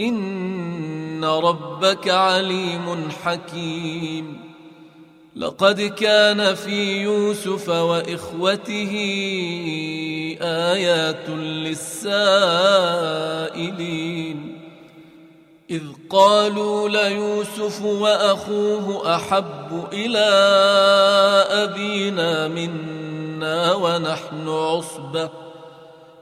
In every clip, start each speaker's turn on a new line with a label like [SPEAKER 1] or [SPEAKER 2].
[SPEAKER 1] ان ربك عليم حكيم. لقد كان في يوسف واخوته ايات للسائلين. اذ قالوا ليوسف واخوه احب إلى ابينا منا ونحن عصبه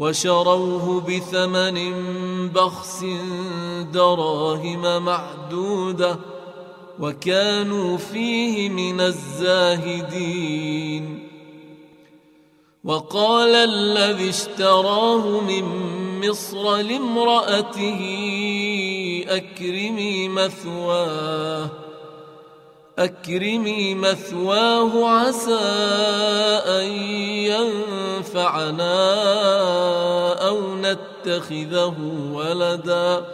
[SPEAKER 1] وشروه بثمن بخس دراهم معدودة وكانوا فيه من الزاهدين. وقال الذي اشتراه من مصر لامرأته أكرمي مثواه. أكرمي مثواه عسى أن ينفعنا أو نتخذه ولدا.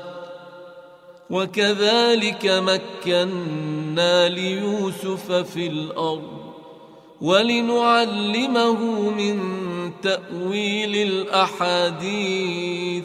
[SPEAKER 1] وكذلك مكنا ليوسف في الأرض ولنعلمه من تأويل الأحاديث.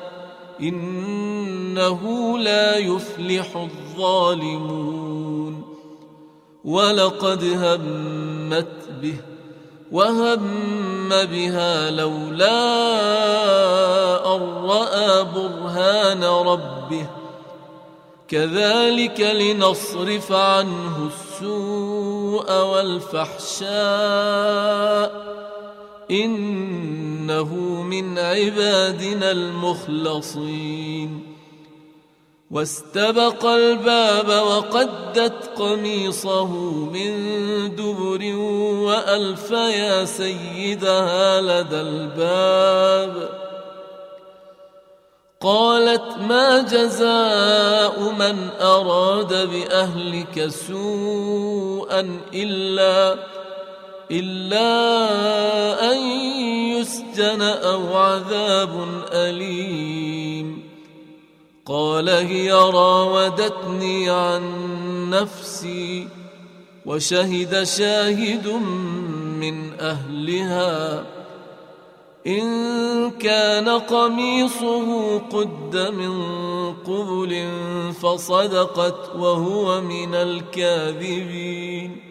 [SPEAKER 1] إنه لا يفلح الظالمون. ولقد همت به وهم بها لولا أن رأى برهان ربه. كذلك لنصرف عنه السوء والفحشاء. إنه من عبادنا المخلصين. واستبق الباب وقدت قميصه من دبر وألف يا سيدها لدى الباب. قالت ما جزاء من أراد بأهلك سوءا إلا إلا أن يسجن أو عذاب أليم. قال هي راودتني عن نفسي وشهد شاهد من أهلها. إن كان قميصه قد من قبل فصدقت وهو من الكاذبين.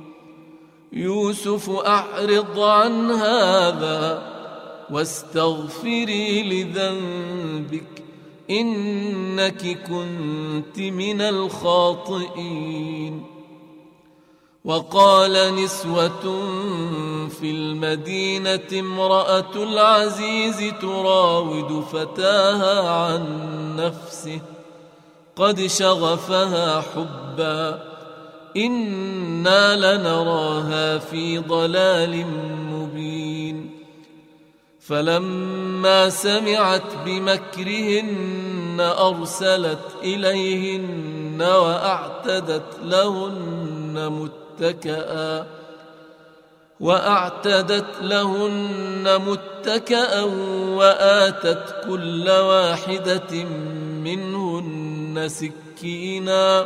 [SPEAKER 1] يوسف أعرض عن هذا واستغفري لذنبك إنك كنت من الخاطئين. وقال نسوة في المدينة امرأة العزيز تراود فتاها عن نفسه قد شغفها حبا. إنا لنراها في ضلال مبين فلما سمعت بمكرهن أرسلت إليهن وأعتدت لهن متكئا وأعتدت لهن متكأ وآتت كل واحدة منهن سكينا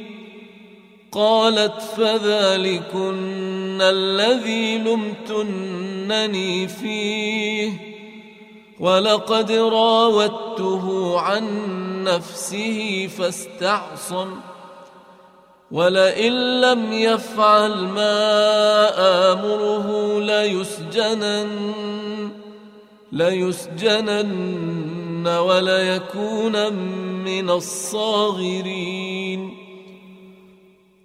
[SPEAKER 1] قالت فذلكن الذي لمتنني فيه ولقد راودته عن نفسه فاستعصم ولئن لم يفعل ما آمره ليسجنن ليسجنن وليكون من الصاغرين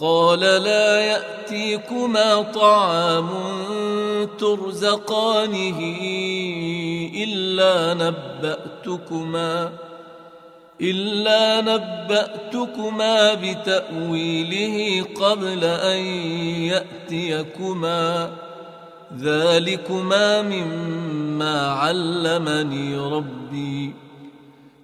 [SPEAKER 1] قال لا يأتيكما طعام ترزقانه إلا نبأتكما إلا نبأتكما بتأويله قبل أن يأتيكما. ذلكما مما علمني ربي.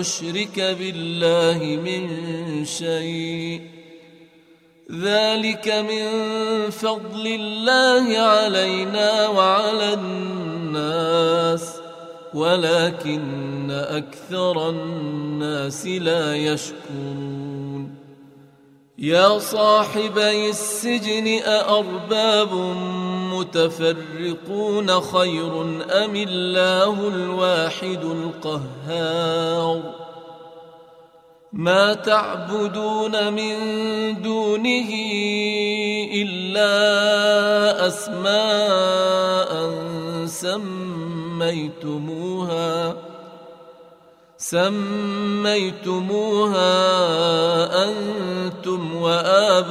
[SPEAKER 1] نشرك بالله من شيء. ذلك من فضل الله علينا وعلى الناس ولكن أكثر الناس لا يشكرون. يا صاحبي السجن أأرباب متفرقون خير أم الله الواحد القهار؟ ما تعبدون من دونه إلا أسماء سمى سميتموها سميتموها أنتم وآباؤكم.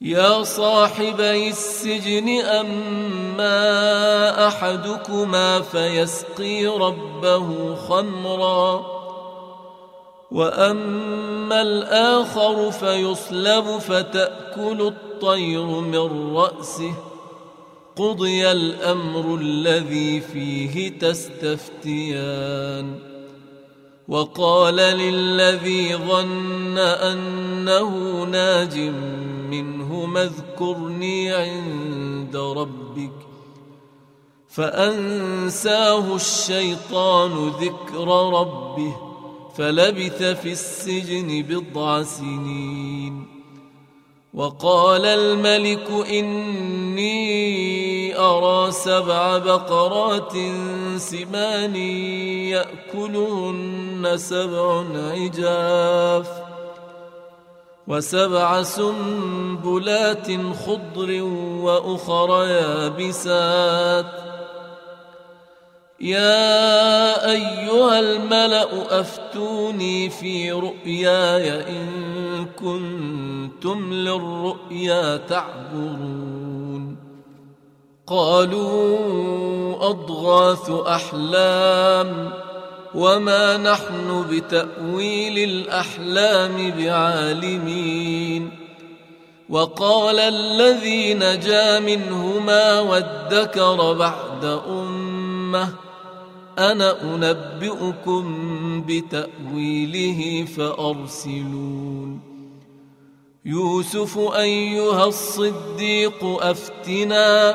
[SPEAKER 1] يا صاحبي السجن أما أحدكما فيسقي ربه خمرا وأما الآخر فيصلب فتأكل الطير من رأسه. قضي الأمر الذي فيه تستفتيان. وقال للذي ظن أنه ناج منهم اذكرني عند ربك فأنساه الشيطان ذكر ربه فلبث في السجن بضع سنين وقال الملك إني أرى سبع بقرات سمان يأكلهن سبع عجاف وسبع سنبلات خضر وأخر يابسات. يا أيها الملأ أفتوني في رؤياي إن كنتم للرؤيا تعبرون. قالوا أضغاث أحلام. وما نحن بتاويل الاحلام بعالمين وقال الذي نجا منهما وادكر بعد امه أنا انبئكم بتاويله فارسلون يوسف ايها الصديق افتنا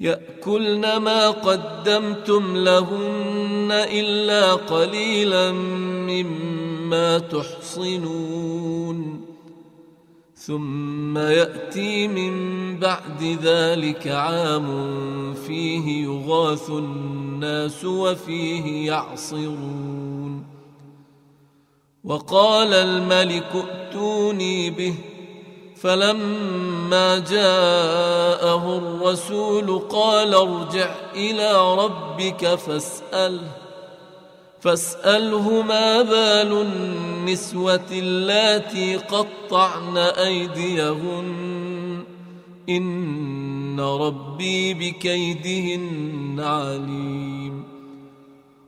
[SPEAKER 1] يأكلن ما قدمتم لهن إلا قليلا مما تحصنون. ثم يأتي من بعد ذلك عام فيه يغاث الناس وفيه يعصرون. وقال الملك ائتوني به فلما جاءه الرسول قال ارجع إلى ربك فاسأله فاسأله ما بال النسوة اللاتي قطعن أيديهن إن ربي بكيدهن عليم.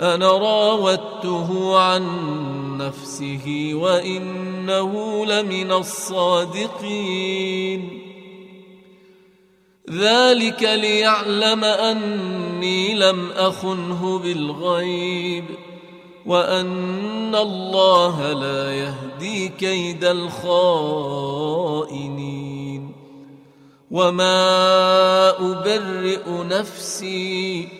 [SPEAKER 1] أنا راودته عن نفسه وإنه لمن الصادقين. ذلك ليعلم أني لم أخنه بالغيب وأن الله لا يهدي كيد الخائنين. وما أبرئ نفسي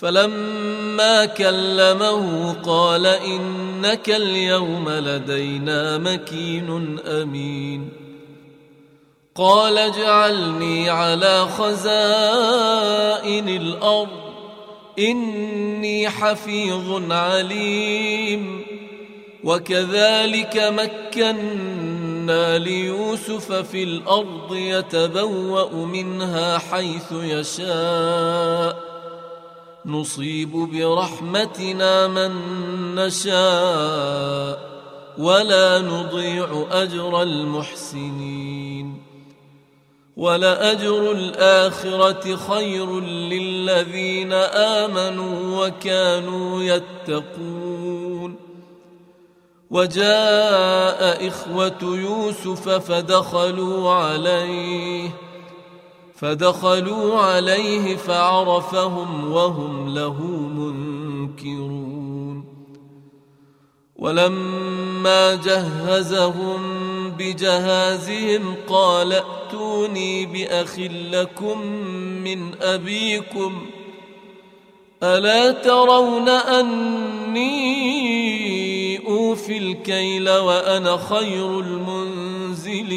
[SPEAKER 1] فلما كلمه قال إنك اليوم لدينا مكين أمين. قال اجعلني على خزائن الأرض إني حفيظ عليم. وكذلك مكنا ليوسف في الأرض يتبوأ منها حيث يشاء. نصيب برحمتنا من نشاء ولا نضيع أجر المحسنين ولأجر الآخرة خير للذين آمنوا وكانوا يتقون وجاء إخوة يوسف فدخلوا عليه فدخلوا عليه فعرفهم وهم له منكرون. ولما جهزهم بجهازهم قال ائتوني بأخ لكم من أبيكم ألا ترون أني أوفي الكيل وأنا خير المنزلين؟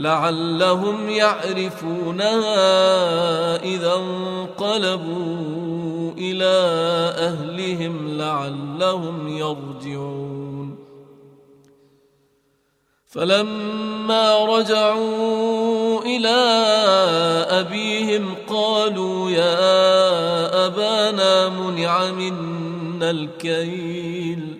[SPEAKER 1] لعلهم يعرفونها إذا انقلبوا إلى أهلهم لعلهم يرجعون. فلما رجعوا إلى أبيهم قالوا يا أبانا منع منا الكيل.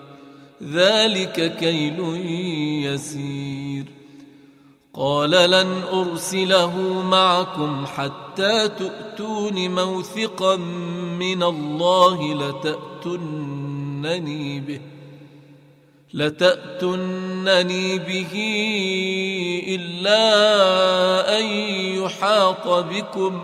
[SPEAKER 1] ذلك كيل يسير. قال لن أرسله معكم حتى تؤتون موثقا من الله لتاتونني به لتاتونني به إلا أن يحاط بكم.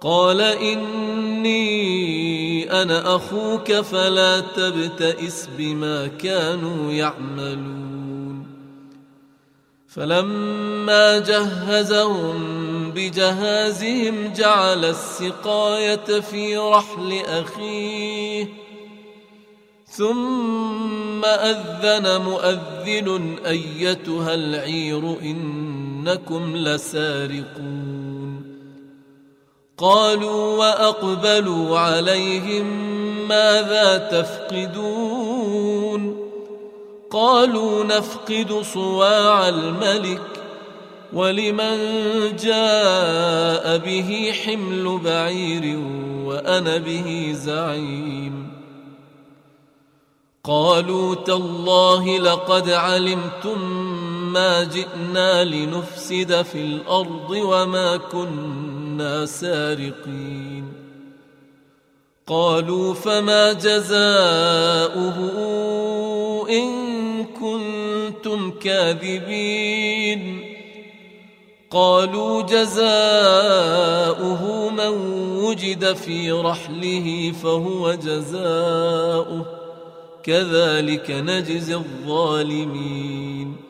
[SPEAKER 1] قال إني أنا أخوك فلا تبتئس بما كانوا يعملون. فلما جهزهم بجهازهم جعل السقاية في رحل أخيه ثم أذن مؤذن أيتها العير إنكم لسارقون. قالوا وأقبلوا عليهم ماذا تفقدون قالوا نفقد صواع الملك ولمن جاء به حمل بعير وأنا به زعيم قالوا تالله لقد علمتم ما جئنا لنفسد في الأرض وما كنا سارقين. قالوا فما جزاؤه إن كنتم كاذبين. قالوا جزاؤه من وجد في رحله فهو جزاؤه. كذلك نجزي الظالمين.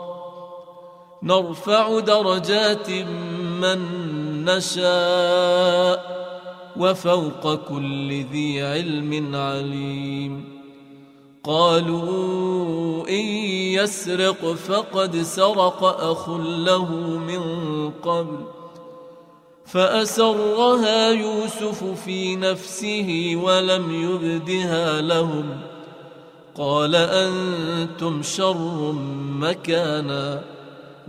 [SPEAKER 1] نرفع درجات من نشاء وفوق كل ذي علم عليم. قالوا إن يسرق فقد سرق أخ له من قبل فأسرها يوسف في نفسه ولم يبدها لهم. قال أنتم شر مكانا.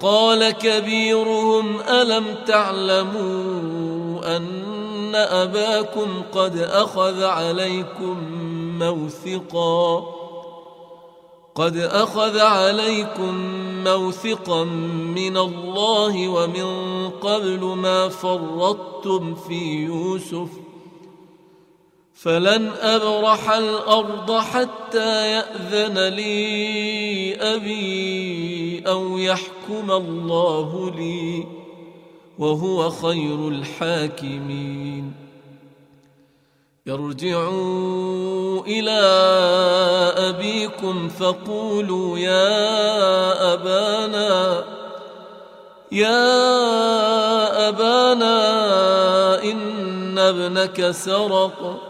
[SPEAKER 1] قال كبيرهم ألم تعلموا أن أباكم قد أخذ عليكم موثقاً قد أخذ عليكم موثقا من الله ومن قبل ما فرطتم في يوسف فلن أبرح الأرض حتى يأذن لي أبي أو يحكم الله لي وهو خير الحاكمين. ارجعوا إلى أبيكم فقولوا يا أبانا يا أبانا إن ابنك سرق.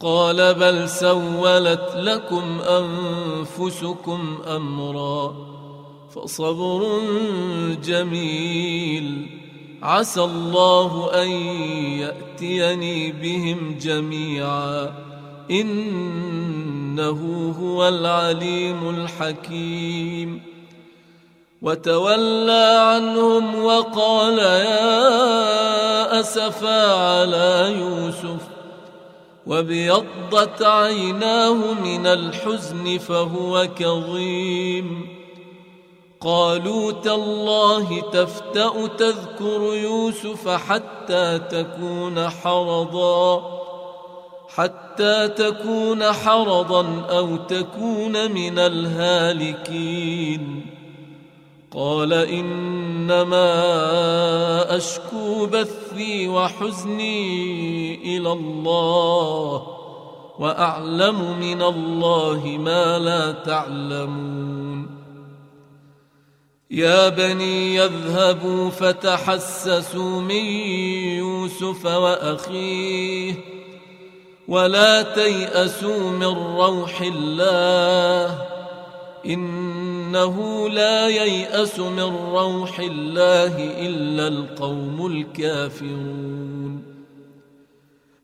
[SPEAKER 1] قال بل سولت لكم أنفسكم أمرا فصبر جميل. عسى الله أن يأتيني بهم جميعا. إنه هو العليم الحكيم. وتولى عنهم وقال يا أسفا على يوسف. وابيضت عيناه من الحزن فهو كظيم قالوا تالله تفتا تذكر يوسف حتى تكون حرضا حتى تكون حرضا أو تكون من الهالكين قال إنما أشكو بثي وحزني إلى الله وأعلم من الله ما لا تعلمون. يا بني يذهبوا فتحسسوا من يوسف وأخيه ولا تيأسوا من روح الله إنه لا ييأس من روح الله إلا القوم الكافرون.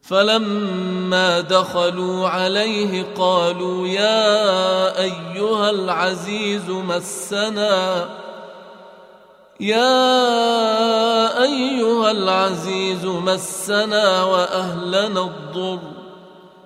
[SPEAKER 1] فلما دخلوا عليه قالوا يا أيها العزيز مسنا. يا أيها العزيز مسنا وأهلنا الضر.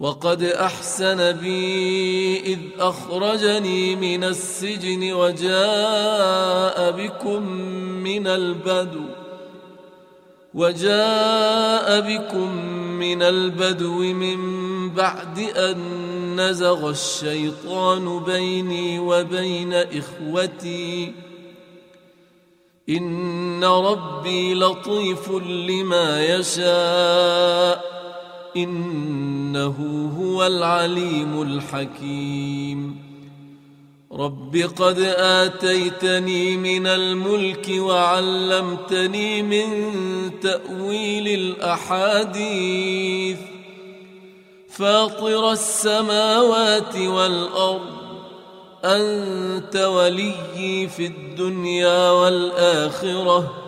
[SPEAKER 1] وقد أحسن بي إذ أخرجني من السجن وجاء بكم من البدو وجاء بكم من البدو من بعد أن نزغ الشيطان بيني وبين إخوتي. إن ربي لطيف لما يشاء. إنه هو العليم الحكيم. رب قد آتيتني من الملك وعلمتني من تأويل الأحاديث. فاطر السماوات والأرض أنت وليي في الدنيا والآخرة.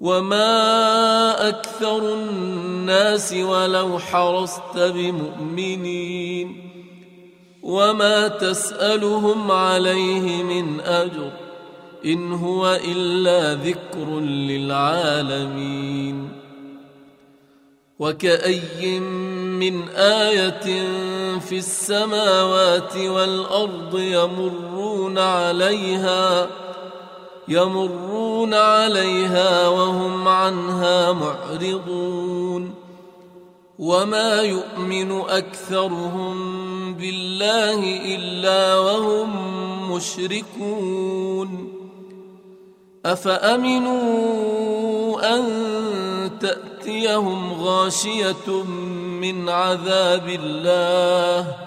[SPEAKER 1] وما أكثر الناس ولو حرصت بمؤمنين وما تسالهم عليه من اجر ان هو الا ذكر للعالمين وكأي من آية في السماوات والأرض يمرون عليها يمرون عليها وهم عنها معرضون وما يؤمن أكثرهم بالله إلا وهم مشركون أفأمنوا أن تأتيهم غاشية من عذاب الله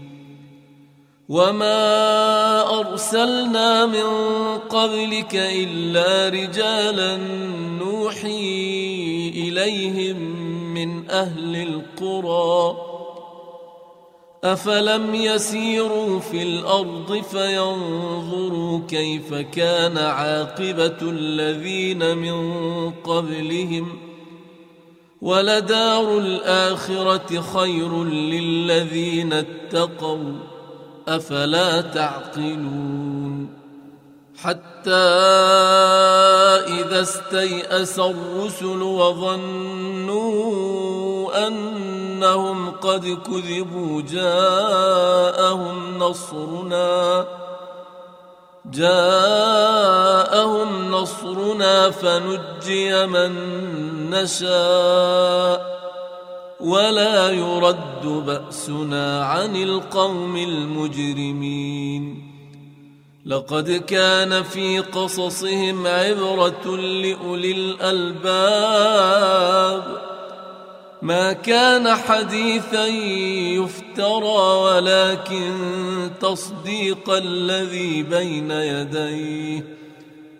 [SPEAKER 1] وما ارسلنا من قبلك الا رجالا نوحي اليهم من أهل القرى افلم يسيروا في الأرض فينظروا كيف كان عاقبه الذين من قبلهم ولدار الاخره خير للذين اتقوا أفلا تعقلون حتى إذا استيأس الرسل وظنوا أنهم قد كذبوا جاءهم نصرنا جاءهم نصرنا فنجي من نشاء ولا يرد بأسنا عن القوم المجرمين. لقد كان في قصصهم عبرة لأولي الألباب. ما كان حديثا يفترى ولكن تصديق الذي بين يديه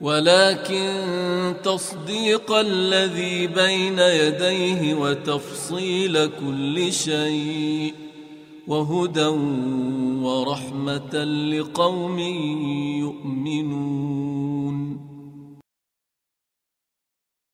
[SPEAKER 1] ولكن تصديق الذي بين يديه وتفصيل كل شيء وهدى ورحمة لقوم يؤمنون